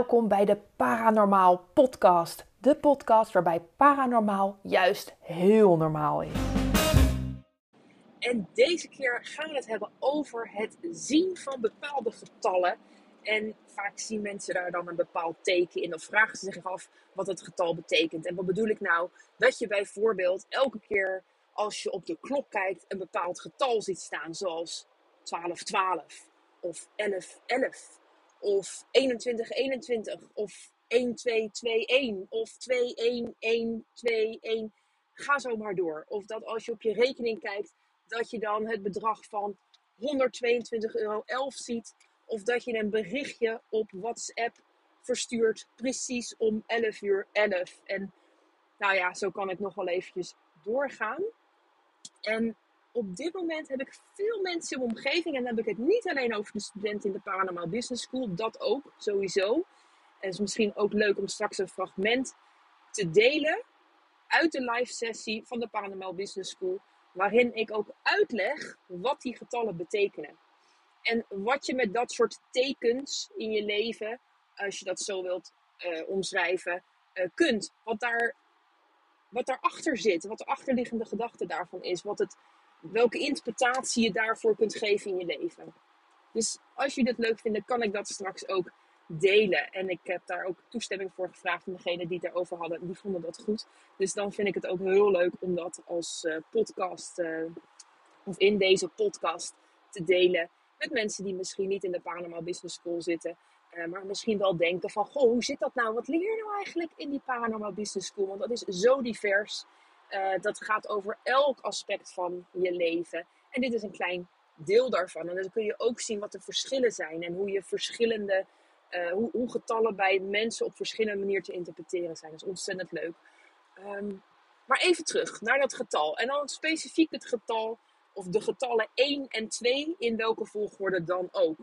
welkom bij de Paranormaal Podcast. De podcast waarbij paranormaal juist heel normaal is. En deze keer gaan we het hebben over het zien van bepaalde getallen. En vaak zien mensen daar dan een bepaald teken in of vragen ze zich af wat het getal betekent. En wat bedoel ik nou? Dat je bijvoorbeeld elke keer als je op de klok kijkt een bepaald getal ziet staan, zoals 1212 of 1111 of 2121 of 1221 of 21121. Ga zo maar door. Of dat als je op je rekening kijkt, dat je dan het bedrag van 122,11 euro ziet. Of dat je een berichtje op WhatsApp verstuurt, precies om 11 uur 11. En nou ja, zo kan ik nog wel eventjes doorgaan. En op dit moment heb ik veel mensen in mijn omgeving. En dan heb ik het niet alleen over de studenten in de Paranormal Business School. Dat ook, sowieso. En het is misschien ook leuk om straks een fragment te delen uit de live sessie van de Paranormal Business School. Waarin ik ook uitleg wat die getallen betekenen. En wat je met dat soort tekens in je leven, als je dat zo wilt uh, omschrijven, uh, kunt. Wat daar wat daarachter zit, wat de achterliggende gedachte daarvan is, wat het welke interpretatie je daarvoor kunt geven in je leven. Dus als jullie dit leuk vinden, kan ik dat straks ook delen. En ik heb daar ook toestemming voor gevraagd van degene die het erover hadden. Die vonden dat goed. Dus dan vind ik het ook heel leuk om dat als uh, podcast uh, of in deze podcast te delen met mensen die misschien niet in de Paranormal Business School zitten. Uh, maar misschien wel denken van, goh, hoe zit dat nou? Wat leer je nou eigenlijk in die Paranormal Business School? Want dat is zo divers. Uh, dat gaat over elk aspect van je leven. En dit is een klein deel daarvan. En dan kun je ook zien wat de verschillen zijn. En hoe je verschillende, uh, hoe, hoe, getallen bij mensen op verschillende manieren te interpreteren zijn. Dat is ontzettend leuk. Um, maar even terug naar dat getal. En dan specifiek het getal, of de getallen 1 en 2, in welke volgorde dan ook.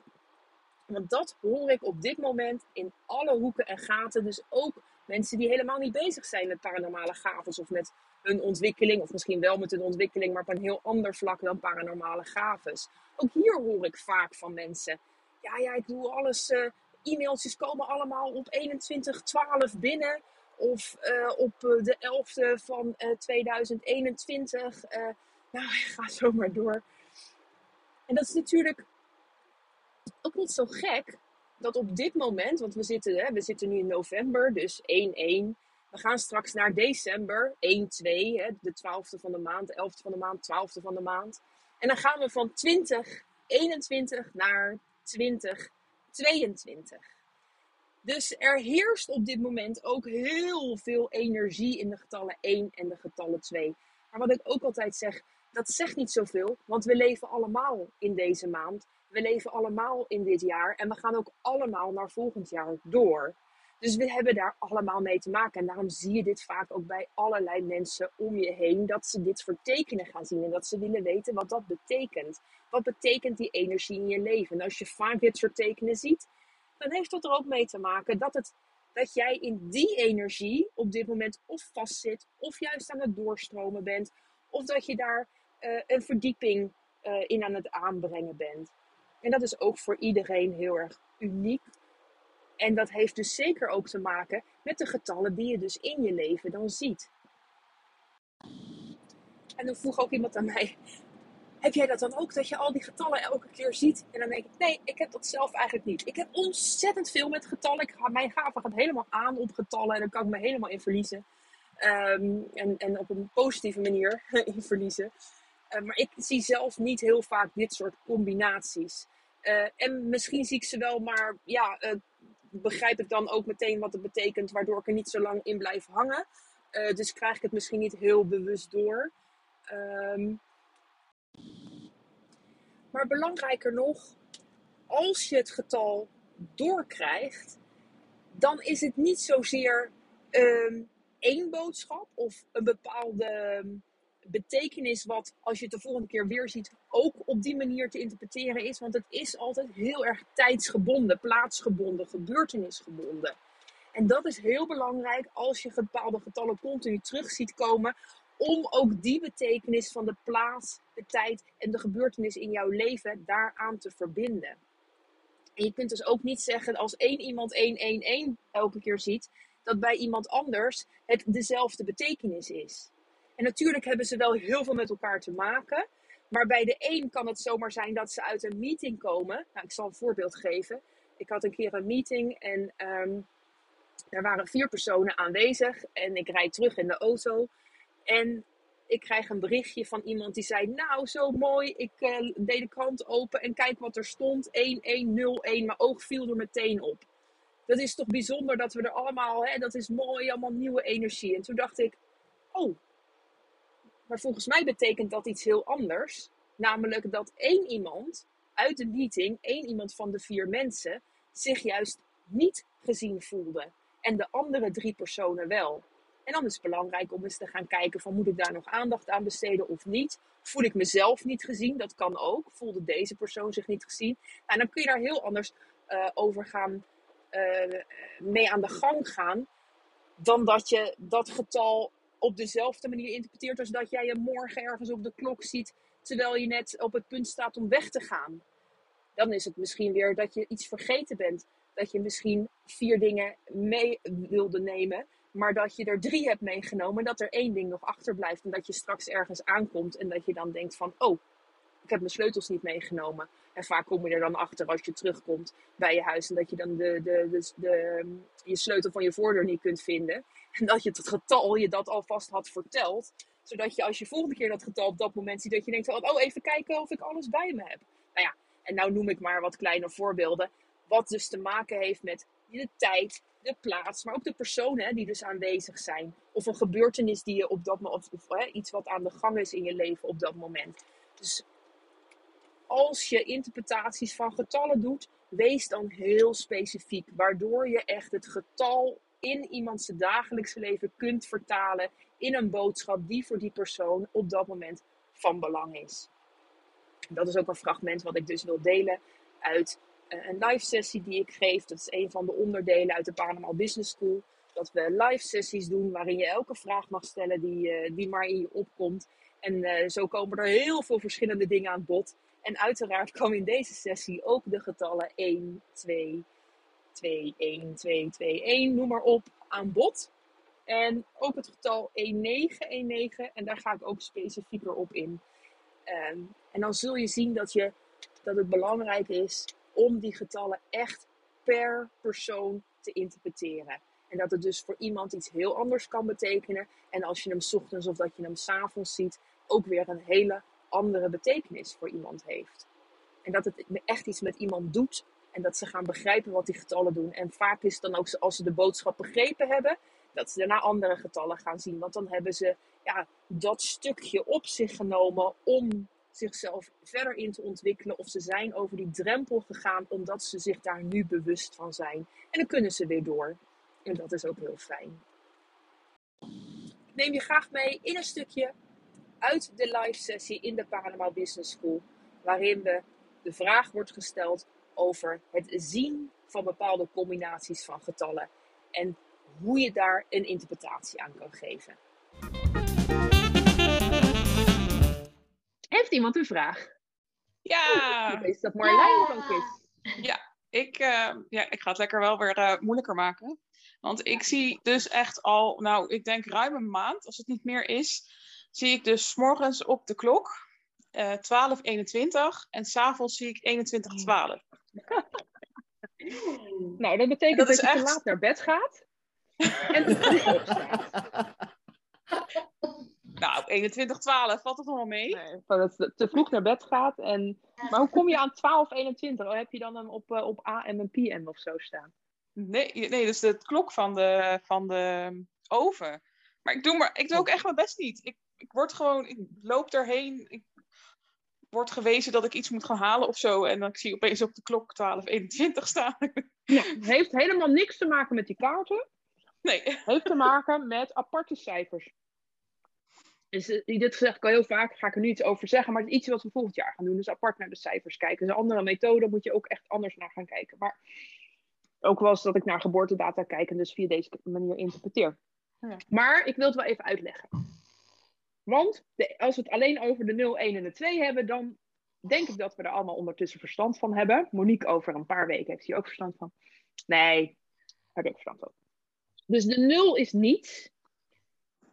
Want dat hoor ik op dit moment in alle hoeken en gaten. Dus ook mensen die helemaal niet bezig zijn met paranormale gaves of met hun ontwikkeling, of misschien wel met hun ontwikkeling, maar op een heel ander vlak dan paranormale gaves. Ook hier hoor ik vaak van mensen: ja, ja, ik doe alles. Uh, e-mailtjes komen allemaal op 2112 binnen. Of uh, op uh, de 11e van 2021. nou, ga zo maar door. En dat is natuurlijk ook niet zo gek dat op dit moment, want we zitten, hè, we zitten nu in november, dus 1-1. We gaan straks naar december, 1-2, de 12e van de maand, de 11e van de maand, 12e van de maand. En dan gaan we van 2021 naar 2022. Dus er heerst op dit moment ook heel veel energie in de getallen 1 en de getallen 2. Maar wat ik ook altijd zeg, dat zegt niet zoveel, want we leven allemaal in deze maand. We leven allemaal in dit jaar en we gaan ook allemaal naar volgend jaar door. Dus we hebben daar allemaal mee te maken. En daarom zie je dit vaak ook bij allerlei mensen om je heen. Dat ze dit soort tekenen gaan zien. En dat ze willen weten wat dat betekent. Wat betekent die energie in je leven? En als je vaak dit soort tekenen ziet, dan heeft dat er ook mee te maken dat, het, dat jij in die energie op dit moment of vastzit. Of juist aan het doorstromen bent. Of dat je daar uh, een verdieping uh, in aan het aanbrengen bent. En dat is ook voor iedereen heel erg uniek. En dat heeft dus zeker ook te maken met de getallen die je dus in je leven dan ziet. En dan vroeg ook iemand aan mij: Heb jij dat dan ook? Dat je al die getallen elke keer ziet? En dan denk ik: Nee, ik heb dat zelf eigenlijk niet. Ik heb ontzettend veel met getallen. Ik ga, mijn gave gaat helemaal aan op getallen en dan kan ik me helemaal in verliezen. Um, en, en op een positieve manier in verliezen. Uh, maar ik zie zelf niet heel vaak dit soort combinaties. Uh, en misschien zie ik ze wel, maar ja, uh, begrijp ik dan ook meteen wat het betekent, waardoor ik er niet zo lang in blijf hangen. Uh, dus krijg ik het misschien niet heel bewust door. Um, maar belangrijker nog, als je het getal doorkrijgt, dan is het niet zozeer um, één boodschap of een bepaalde betekenis wat, als je het de volgende keer weer ziet, ook op die manier te interpreteren is. Want het is altijd heel erg tijdsgebonden, plaatsgebonden, gebeurtenisgebonden. En dat is heel belangrijk als je bepaalde getallen continu terug ziet komen. Om ook die betekenis van de plaats, de tijd en de gebeurtenis in jouw leven daaraan te verbinden. En je kunt dus ook niet zeggen als één iemand 111 elke keer ziet, dat bij iemand anders het dezelfde betekenis is. En natuurlijk hebben ze wel heel veel met elkaar te maken. Maar bij de een kan het zomaar zijn dat ze uit een meeting komen. Nou, ik zal een voorbeeld geven. Ik had een keer een meeting en um, er waren vier personen aanwezig. En ik rijd terug in de auto. En ik krijg een berichtje van iemand die zei: Nou, zo mooi. Ik uh, deed de krant open en kijk wat er stond: 1101. Mijn oog viel er meteen op. Dat is toch bijzonder dat we er allemaal, hè, dat is mooi, allemaal nieuwe energie. En toen dacht ik: Oh, maar volgens mij betekent dat iets heel anders. Namelijk dat één iemand uit de meeting, één iemand van de vier mensen, zich juist niet gezien voelde. En de andere drie personen wel. En dan is het belangrijk om eens te gaan kijken van moet ik daar nog aandacht aan besteden of niet. Voel ik mezelf niet gezien? Dat kan ook. Voelde deze persoon zich niet gezien? En nou, dan kun je daar heel anders uh, over gaan, uh, mee aan de gang gaan. Dan dat je dat getal op dezelfde manier interpreteert als dat jij je morgen ergens op de klok ziet terwijl je net op het punt staat om weg te gaan. Dan is het misschien weer dat je iets vergeten bent. Dat je misschien vier dingen mee wilde nemen, maar dat je er drie hebt meegenomen, dat er één ding nog achterblijft en dat je straks ergens aankomt en dat je dan denkt van, oh, ik heb mijn sleutels niet meegenomen. En vaak kom je er dan achter als je terugkomt bij je huis en dat je dan de, de, de, de, je sleutel van je voordeur niet kunt vinden. En dat je het getal je dat alvast had verteld. Zodat je als je volgende keer dat getal op dat moment ziet, dat je denkt oh even kijken of ik alles bij me heb. Nou ja, en nou noem ik maar wat kleine voorbeelden. Wat dus te maken heeft met de tijd, de plaats, maar ook de personen die dus aanwezig zijn. Of een gebeurtenis die je op dat moment, of, of hè, iets wat aan de gang is in je leven op dat moment. Dus als je interpretaties van getallen doet, wees dan heel specifiek. Waardoor je echt het getal in iemands dagelijkse leven kunt vertalen in een boodschap die voor die persoon op dat moment van belang is. Dat is ook een fragment wat ik dus wil delen uit eh, een live sessie die ik geef. Dat is een van de onderdelen uit de Panama Business School. Dat we live sessies doen waarin je elke vraag mag stellen die, uh, die maar in je opkomt. En uh, zo komen er heel veel verschillende dingen aan bod. En uiteraard komen in deze sessie ook de getallen 1, 2, 2, 1, 2, 2, 1, noem maar op, aan bod. En ook het getal 1919 en daar ga ik ook specifieker op in. Um, en dan zul je zien dat, je, dat het belangrijk is om die getallen echt per persoon te interpreteren. En dat het dus voor iemand iets heel anders kan betekenen. En als je hem ochtends of dat je hem s'avonds ziet, ook weer een hele andere betekenis voor iemand heeft. En dat het echt iets met iemand doet en dat ze gaan begrijpen wat die getallen doen. En vaak is het dan ook als ze de boodschap begrepen hebben, dat ze daarna andere getallen gaan zien. Want dan hebben ze ja, dat stukje op zich genomen om zichzelf verder in te ontwikkelen. Of ze zijn over die drempel gegaan omdat ze zich daar nu bewust van zijn. En dan kunnen ze weer door. En dat is ook heel fijn. Ik neem je graag mee in een stukje uit de live sessie in de Panama Business School. Waarin we de vraag wordt gesteld over het zien van bepaalde combinaties van getallen. En hoe je daar een interpretatie aan kan geven. Heeft iemand een vraag? Ja! Is dat Marlijn ook is? Ja, ik, uh, ja, ik ga het lekker wel weer uh, moeilijker maken. Want ik zie dus echt al, nou, ik denk ruim een maand, als het niet meer is, zie ik dus morgens op de klok uh, 12.21 en s'avonds zie ik 21.12. nou, dat betekent dat, dat je echt... te laat naar bed gaat en. Nou, 21, 12, valt het nog wel mee? Nee, dat het te vroeg naar bed gaat. En... Maar hoe kom je aan 12, 21? heb je dan een op, uh, op AM en PM of zo staan? Nee, nee dus de klok van de, van de oven. Maar ik doe, maar, ik doe ook echt mijn best niet. Ik, ik word gewoon, ik loop erheen. Ik word gewezen dat ik iets moet gaan halen of zo. En dan zie ik opeens op de klok 12, 21 staan. Ja, heeft helemaal niks te maken met die kaarten. Nee. Heeft te maken met aparte cijfers. Dus dit zeg ik al heel vaak, ga ik er nu iets over zeggen, maar het is iets wat we volgend jaar gaan doen. Dus apart naar de cijfers kijken. Dus een andere methode moet je ook echt anders naar gaan kijken. Maar ook wel eens dat ik naar geboortedata kijk en dus via deze manier interpreteer. Ja. Maar ik wil het wel even uitleggen. Want de, als we het alleen over de 0, 1 en de 2 hebben, dan denk ik dat we er allemaal ondertussen verstand van hebben. Monique over een paar weken heeft hier ook verstand van. Nee, heb ik ook verstand van. Dus de nul is niets.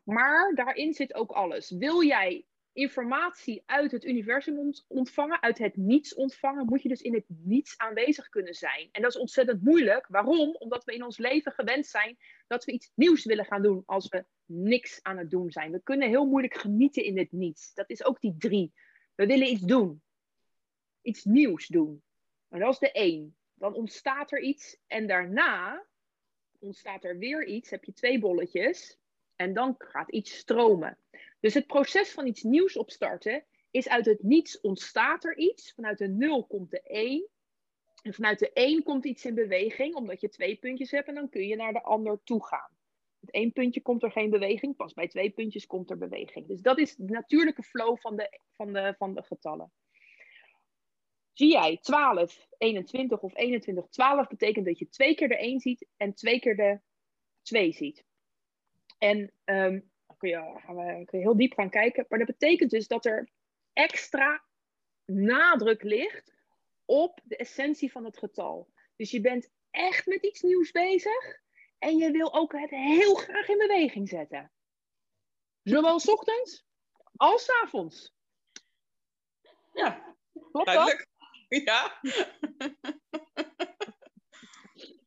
Maar daarin zit ook alles. Wil jij informatie uit het universum ontvangen, uit het niets ontvangen, moet je dus in het niets aanwezig kunnen zijn. En dat is ontzettend moeilijk. Waarom? Omdat we in ons leven gewend zijn dat we iets nieuws willen gaan doen als we niks aan het doen zijn. We kunnen heel moeilijk genieten in het niets. Dat is ook die drie. We willen iets doen. Iets nieuws doen. En dat is de één. Dan ontstaat er iets en daarna ontstaat er weer iets. Heb je twee bolletjes. En dan gaat iets stromen. Dus het proces van iets nieuws opstarten is uit het niets ontstaat er iets. Vanuit de nul komt de één. En vanuit de één komt iets in beweging, omdat je twee puntjes hebt en dan kun je naar de ander toe gaan. Met één puntje komt er geen beweging, pas bij twee puntjes komt er beweging. Dus dat is de natuurlijke flow van de, van de, van de getallen. Zie jij 12, 21 of 21, 12 betekent dat je twee keer de 1 ziet en twee keer de 2 ziet. En um, kun, je, gaan we, kun je heel diep gaan kijken. Maar dat betekent dus dat er extra nadruk ligt op de essentie van het getal. Dus je bent echt met iets nieuws bezig. En je wil ook het heel graag in beweging zetten. Zowel s ochtends als s avonds. Ja, klopt dat? Ja.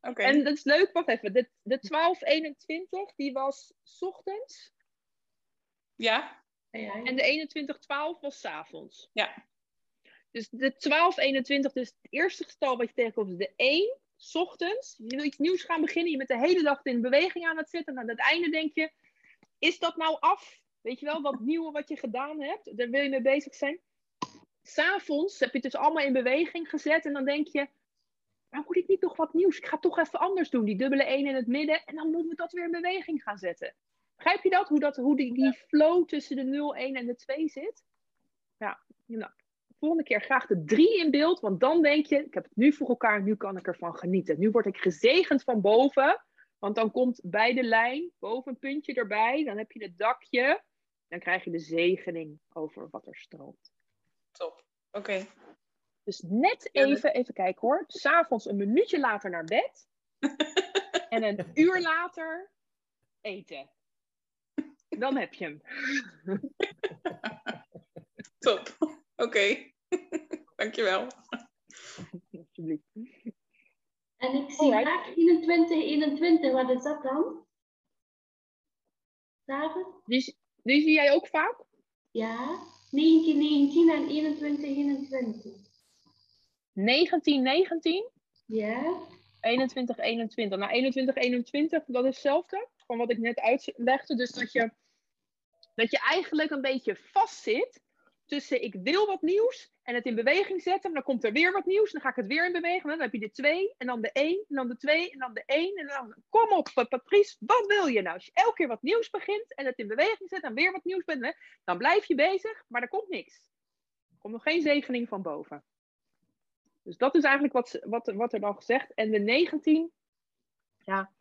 Okay. En dat is leuk, wacht even. De, de 1221, die was s ochtends. Ja. En de 2112 was s avonds. Ja. Dus de 1221, dus het eerste getal wat je tegenkomt, is de 1, s ochtends. Je wil iets nieuws gaan beginnen, je bent de hele dag in beweging aan het zitten. En aan het einde denk je, is dat nou af? Weet je wel, wat nieuwe wat je gedaan hebt? Daar wil je mee bezig zijn. S'avonds heb je het dus allemaal in beweging gezet en dan denk je, maar moet ik niet nog wat nieuws? Ik ga toch even anders doen. Die dubbele 1 in het midden. En dan moeten we dat weer in beweging gaan zetten. Begrijp je dat? Hoe, dat, hoe die, die flow tussen de 0, 1 en de 2 zit? Ja, nou, volgende keer graag de 3 in beeld. Want dan denk je, ik heb het nu voor elkaar, nu kan ik ervan genieten. Nu word ik gezegend van boven. Want dan komt bij de lijn, boven een puntje erbij. Dan heb je het dakje. Dan krijg je de zegening over wat er stroomt. Top, oké. Dus net even, even kijken hoor. S'avonds een minuutje later naar bed. en een uur later eten. Dan heb je hem. Top. Oké. Okay. Dankjewel. Alsjeblieft. En ik zie graag 21, 21. Wat is dat dan? David? Die, die zie jij ook vaak? Ja. 19, 19 en 21, 21. 19, 19. Ja. 21, 21. Nou, 21, 21, dat is hetzelfde. Van wat ik net uitlegde. Dus dat je, dat je eigenlijk een beetje vastzit tussen ik wil wat nieuws en het in beweging zetten. Dan komt er weer wat nieuws. Dan ga ik het weer in beweging. Dan heb je de 2 en dan de 1 en dan de 2 en dan de 1. En dan kom op, Patrice, wat wil je nou? Als je elke keer wat nieuws begint en het in beweging zet en weer wat nieuws bent, dan blijf je bezig, maar er komt niks. Er komt nog geen zegening van boven. Dus dat is eigenlijk wat, wat, wat er dan gezegd. En de 19, ja,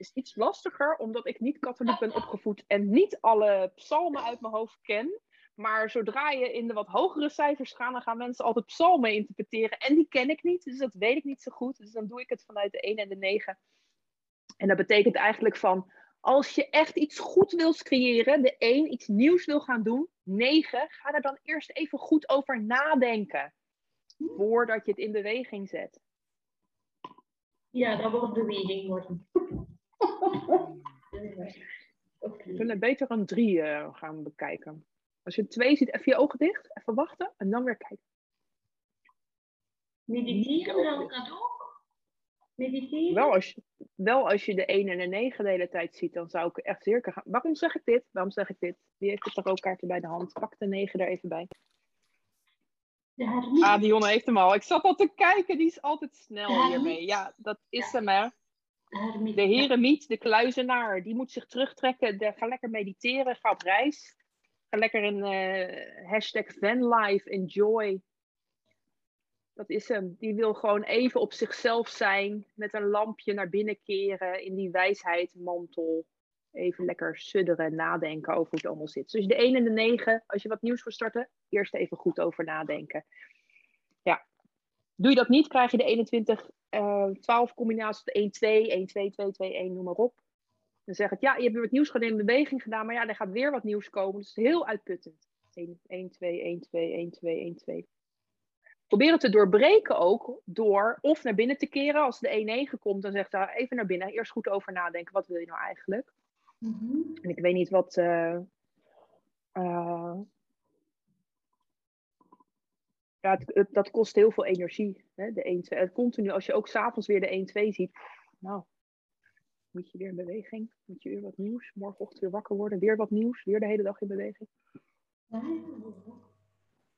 is iets lastiger, omdat ik niet katholiek ben opgevoed en niet alle psalmen uit mijn hoofd ken. Maar zodra je in de wat hogere cijfers gaat, dan gaan mensen altijd psalmen interpreteren. En die ken ik niet, dus dat weet ik niet zo goed. Dus dan doe ik het vanuit de 1 en de 9. En dat betekent eigenlijk van, als je echt iets goed wilt creëren, de 1 iets nieuws wil gaan doen, 9, ga er dan eerst even goed over nadenken voordat je het in beweging zet. Ja, dat wordt beweging worden. We kunnen beter een 3 uh, gaan bekijken. Als je 2 ziet, even je ogen dicht, even wachten en dan weer kijken. Mediteren dan ook? Mediteren? Wel als, je, wel als je de 1 en de 9 de hele tijd ziet, dan zou ik echt zeker gaan. Waarom zeg ik dit? Waarom zeg ik dit? Die heeft toch ook kaarten bij de hand. Pak de 9 er even bij. Ah, Dionne heeft hem al. Ik zat al te kijken, die is altijd snel hiermee. Ja, dat is hem hè. De heremiet, de kluizenaar, die moet zich terugtrekken. Ga lekker mediteren, ga op reis. Ga lekker in uh, hashtag vanlife, enjoy. Dat is hem. Die wil gewoon even op zichzelf zijn. Met een lampje naar binnen keren in die wijsheidmantel. even lekker sudderen, nadenken over hoe het allemaal zit. Dus de 1 en de 9, als je wat nieuws wil starten, eerst even goed over nadenken. Ja. Doe je dat niet, krijg je de 21, uh, 12 combinaties, de 1, 2, 1, 2, 2, 2, 1, noem maar op. Dan zeg het, ja, je hebt weer wat nieuws gedaan, in beweging gedaan, maar ja, er gaat weer wat nieuws komen. Dus heel uitputtend. 1, 1, 2, 1, 2, 1, 2, 1, 2. Probeer het te doorbreken ook door of naar binnen te keren. Als de 1-9 komt, dan zegt hij even naar binnen. Eerst goed over nadenken. Wat wil je nou eigenlijk? Mm -hmm. En ik weet niet wat. Uh, uh, ja, het, het, dat kost heel veel energie. Hè? De 1, 2. Het continu, als je ook s'avonds weer de 1-2 ziet. Nou, moet je weer in beweging. Moet je weer wat nieuws. Morgenochtend weer wakker worden. Weer wat nieuws. Weer de hele dag in beweging.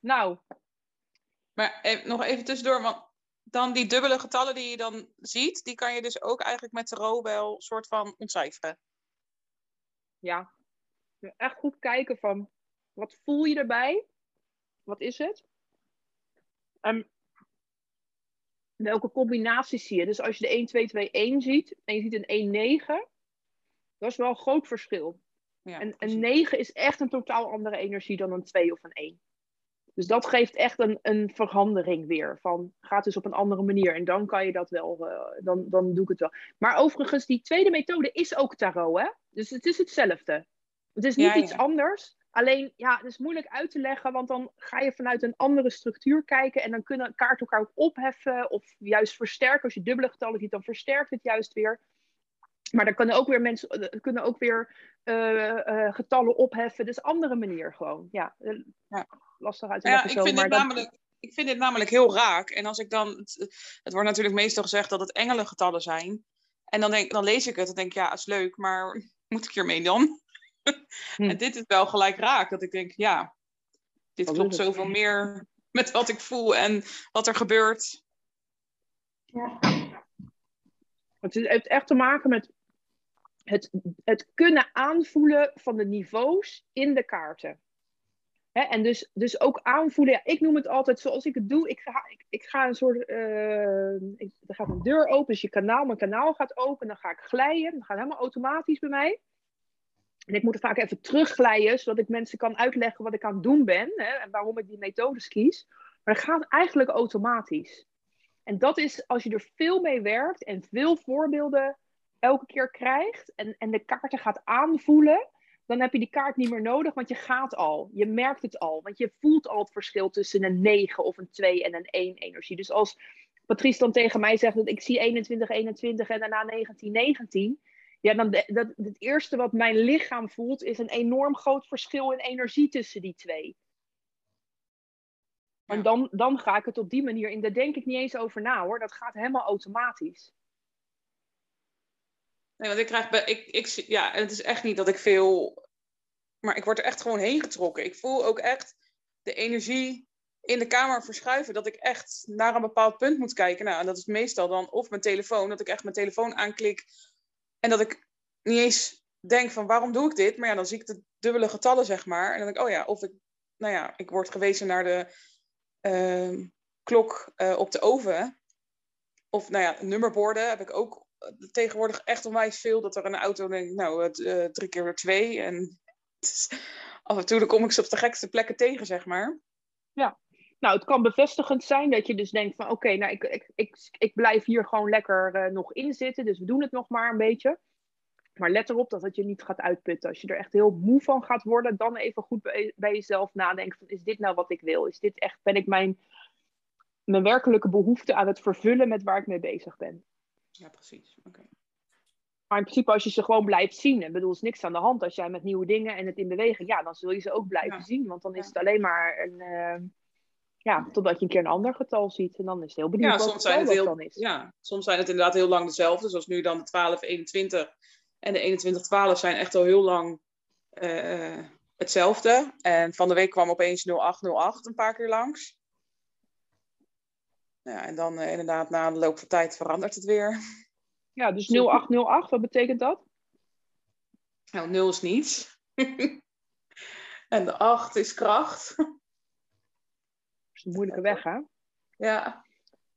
Nou, maar even, nog even tussendoor, want dan die dubbele getallen die je dan ziet, die kan je dus ook eigenlijk met de tarot wel soort van ontcijferen. Ja, echt goed kijken van wat voel je erbij? Wat is het? En welke combinaties zie je? Dus als je de 1, 2, 2, 1 ziet en je ziet een 1, 9, dat is wel een groot verschil. Ja, en een 9 is echt een totaal andere energie dan een 2 of een 1. Dus dat geeft echt een, een verandering weer. Van gaat dus op een andere manier. En dan kan je dat wel, uh, dan, dan doe ik het wel. Maar overigens, die tweede methode is ook tarot, hè? Dus het is hetzelfde. Het is niet ja, ja. iets anders. Alleen, ja, het is moeilijk uit te leggen, want dan ga je vanuit een andere structuur kijken en dan kunnen kaarten elkaar ook opheffen of juist versterken. Als je dubbele getallen ziet, dan versterkt het juist weer. Maar dan kunnen ook weer mensen kunnen ook weer uh, uh, getallen opheffen. Dus andere manier gewoon. Ja, ja. lastig uit te leggen. Ja, ik, vind maar dit namelijk, ik vind dit namelijk heel raak. En als ik dan. Het, het wordt natuurlijk meestal gezegd dat het engelengetallen zijn. En dan, denk, dan lees ik het en denk ja, is leuk, maar moet ik hiermee dan? Hm. En dit is wel gelijk raak. Dat ik denk, ja, dit wat klopt zoveel meer met wat ik voel en wat er gebeurt. Ja. Het heeft echt te maken met het, het kunnen aanvoelen van de niveaus in de kaarten. en dus, dus ook aanvoelen, ja, ik noem het altijd zoals ik het doe. Ik ga, ik, ik ga een soort, uh, ik, er gaat een deur open, dus je kanaal, mijn kanaal gaat open, dan ga ik glijden. Dat gaat helemaal automatisch bij mij. En ik moet er vaak even terugglijden, zodat ik mensen kan uitleggen wat ik aan het doen ben hè, en waarom ik die methodes kies. Maar dat gaat eigenlijk automatisch. En dat is als je er veel mee werkt en veel voorbeelden elke keer krijgt en, en de kaarten gaat aanvoelen, dan heb je die kaart niet meer nodig, want je gaat al. Je merkt het al, want je voelt al het verschil tussen een 9 of een 2 en een 1 energie. Dus als Patrice dan tegen mij zegt dat ik zie 21, 21 en daarna 19, 19, ja, dan de, dat, het eerste wat mijn lichaam voelt is een enorm groot verschil in energie tussen die twee. En dan, dan ga ik het op die manier in. Daar denk ik niet eens over na hoor. Dat gaat helemaal automatisch. Nee, want ik krijg ik, ik, ja, en het is echt niet dat ik veel, maar ik word er echt gewoon heen getrokken. Ik voel ook echt de energie in de kamer verschuiven, dat ik echt naar een bepaald punt moet kijken. Nou, en dat is meestal dan of mijn telefoon, dat ik echt mijn telefoon aanklik en dat ik niet eens denk van waarom doe ik dit, maar ja, dan zie ik de dubbele getallen, zeg maar. En dan denk ik, oh ja, of ik, nou ja, ik word gewezen naar de uh, klok uh, op de oven. Of nou ja, nummerborden heb ik ook tegenwoordig echt onwijs veel dat er een auto denkt, nou, uh, drie keer weer twee. En af en toe dan kom ik ze op de gekste plekken tegen, zeg maar. Ja, nou, het kan bevestigend zijn dat je dus denkt van, oké, nou, ik, ik, ik, ik blijf hier gewoon lekker uh, nog in zitten, dus we doen het nog maar een beetje. Maar let erop dat het je niet gaat uitputten. Als je er echt heel moe van gaat worden, dan even goed bij, bij jezelf nadenken van, is dit nou wat ik wil? Is dit echt, ben ik mijn, mijn werkelijke behoefte aan het vervullen met waar ik mee bezig ben? Ja, precies. Okay. Maar in principe, als je ze gewoon blijft zien, en bedoel, is niks aan de hand als jij met nieuwe dingen en het in beweging, ja, dan zul je ze ook blijven ja. zien. Want dan is het alleen maar een, uh, ja, totdat je een keer een ander getal ziet. En dan is het heel benieuwd ja, wat soms zijn het heel, dan is. Ja, soms zijn het inderdaad heel lang dezelfde. Zoals nu dan de 12, 21 en de 21, 12 zijn echt al heel lang uh, hetzelfde. En van de week kwam opeens 0808 een paar keer langs. Ja, en dan uh, inderdaad na de loop van tijd verandert het weer. Ja, dus 0808, wat betekent dat? Nou, 0 is niets. en de 8 is kracht. Is een moeilijke weg, hè? Ja.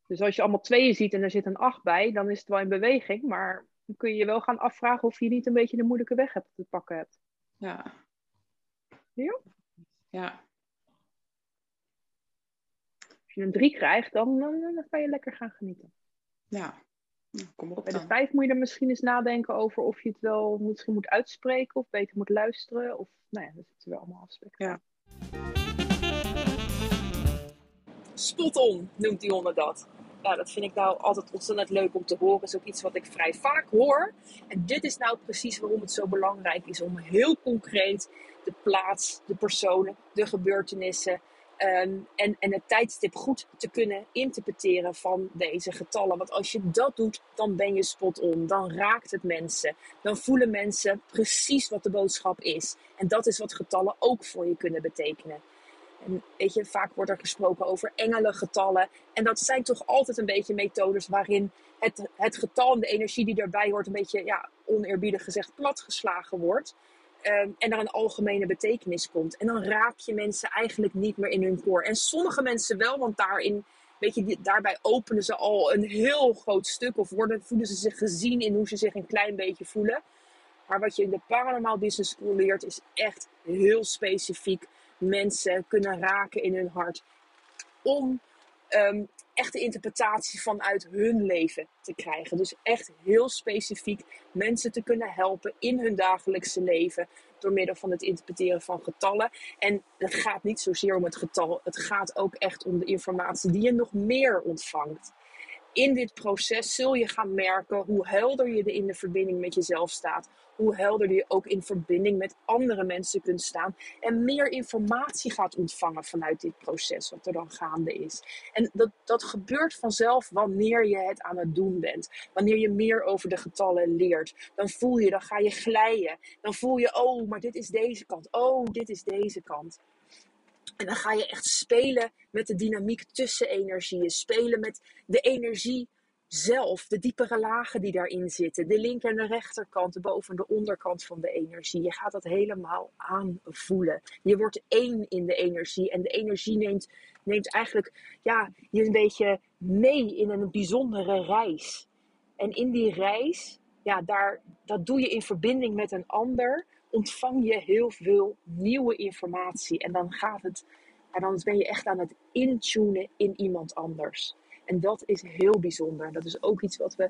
Dus als je allemaal tweeën ziet en er zit een 8 bij, dan is het wel in beweging. Maar dan kun je je wel gaan afvragen of je niet een beetje de moeilijke weg hebt te pakken hebt. Ja. Ja? Ja. Als je een drie krijgt, dan, dan, dan kan je lekker gaan genieten. Ja. Kom op Bij de dan. vijf moet je er misschien eens nadenken over of je het wel misschien moet uitspreken of beter moet luisteren. Of, nou ja, dat zitten wel allemaal aspecten. Ja. Spot on noemt die hond dat. Ja, dat vind ik nou altijd ontzettend leuk om te horen. is ook iets wat ik vrij vaak hoor. En dit is nou precies waarom het zo belangrijk is om heel concreet de plaats, de personen, de gebeurtenissen ehm, en, en het tijdstip goed te kunnen interpreteren van deze getallen. Want als je dat doet, dan ben je spot on. Dan raakt het mensen. Dan voelen mensen precies wat de boodschap is. En dat is wat getallen ook voor je kunnen betekenen. Weet je, vaak wordt er gesproken over engelengetallen. En dat zijn toch altijd een beetje methodes waarin het, het getal en de energie die daarbij hoort, een beetje, ja, oneerbiedig gezegd, platgeslagen wordt. Ehm, en er een algemene betekenis komt. En dan raak je mensen eigenlijk niet meer in hun koor. En sommige mensen wel, want daarin, weet je, daarbij openen ze al een heel groot stuk. Of worden, voelen ze zich gezien in hoe ze zich een klein beetje voelen. Maar wat je in de Paranormal Business School leert, is echt heel specifiek mensen kunnen raken in hun hart. Om ehm, echt de interpretatie vanuit hun leven te krijgen. Dus echt heel specifiek mensen te kunnen helpen in hun dagelijkse leven. Door middel van het interpreteren van getallen. En het gaat niet zozeer om het getal. Het gaat ook echt om de informatie die je nog meer ontvangt. In dit proces zul je gaan merken hoe helder je in de verbinding met jezelf staat. Hoe helder je ook in verbinding met andere mensen kunt staan. En meer informatie gaat ontvangen vanuit dit proces, wat er dan gaande is. En dat, dat gebeurt vanzelf wanneer je het aan het doen bent. Wanneer je meer over de getallen leert. Dan voel je, dan ga je glijden. Dan voel je, oh, maar dit is deze kant. Oh, dit is deze kant. En dan ga je echt spelen met de dynamiek tussen energieën. Spelen met de energie zelf, de diepere lagen die daarin zitten. De linker en de rechterkant, de boven- en de onderkant van de energie. Je gaat dat helemaal aanvoelen. Je wordt één in de energie. En de energie neemt, neemt eigenlijk ja, je een beetje mee in een bijzondere reis. En in die reis, ja, daar, dat doe je in verbinding met een ander. Ontvang je heel veel nieuwe informatie. En dan gaat het, en dan ben je echt aan het intunen in iemand anders. En dat is heel bijzonder. Dat is ook iets wat we,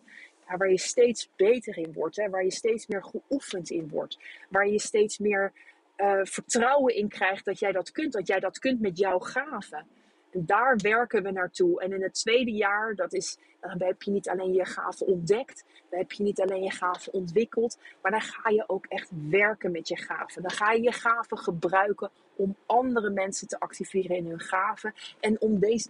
waar je steeds beter in wordt. Hè? Waar je steeds meer geoefend in wordt. Waar je steeds meer eh, vertrouwen in krijgt dat jij dat kunt. Dat jij dat kunt met jouw gaven. En daar werken we naartoe. En in het tweede jaar, dat is, dan heb je niet alleen je gaven ontdekt. Dan heb je niet alleen je gaven ontwikkeld. Maar dan ga je ook echt werken met je gaven. Dan ga je je gaven gebruiken om andere mensen te activeren in hun gaven. En om deze,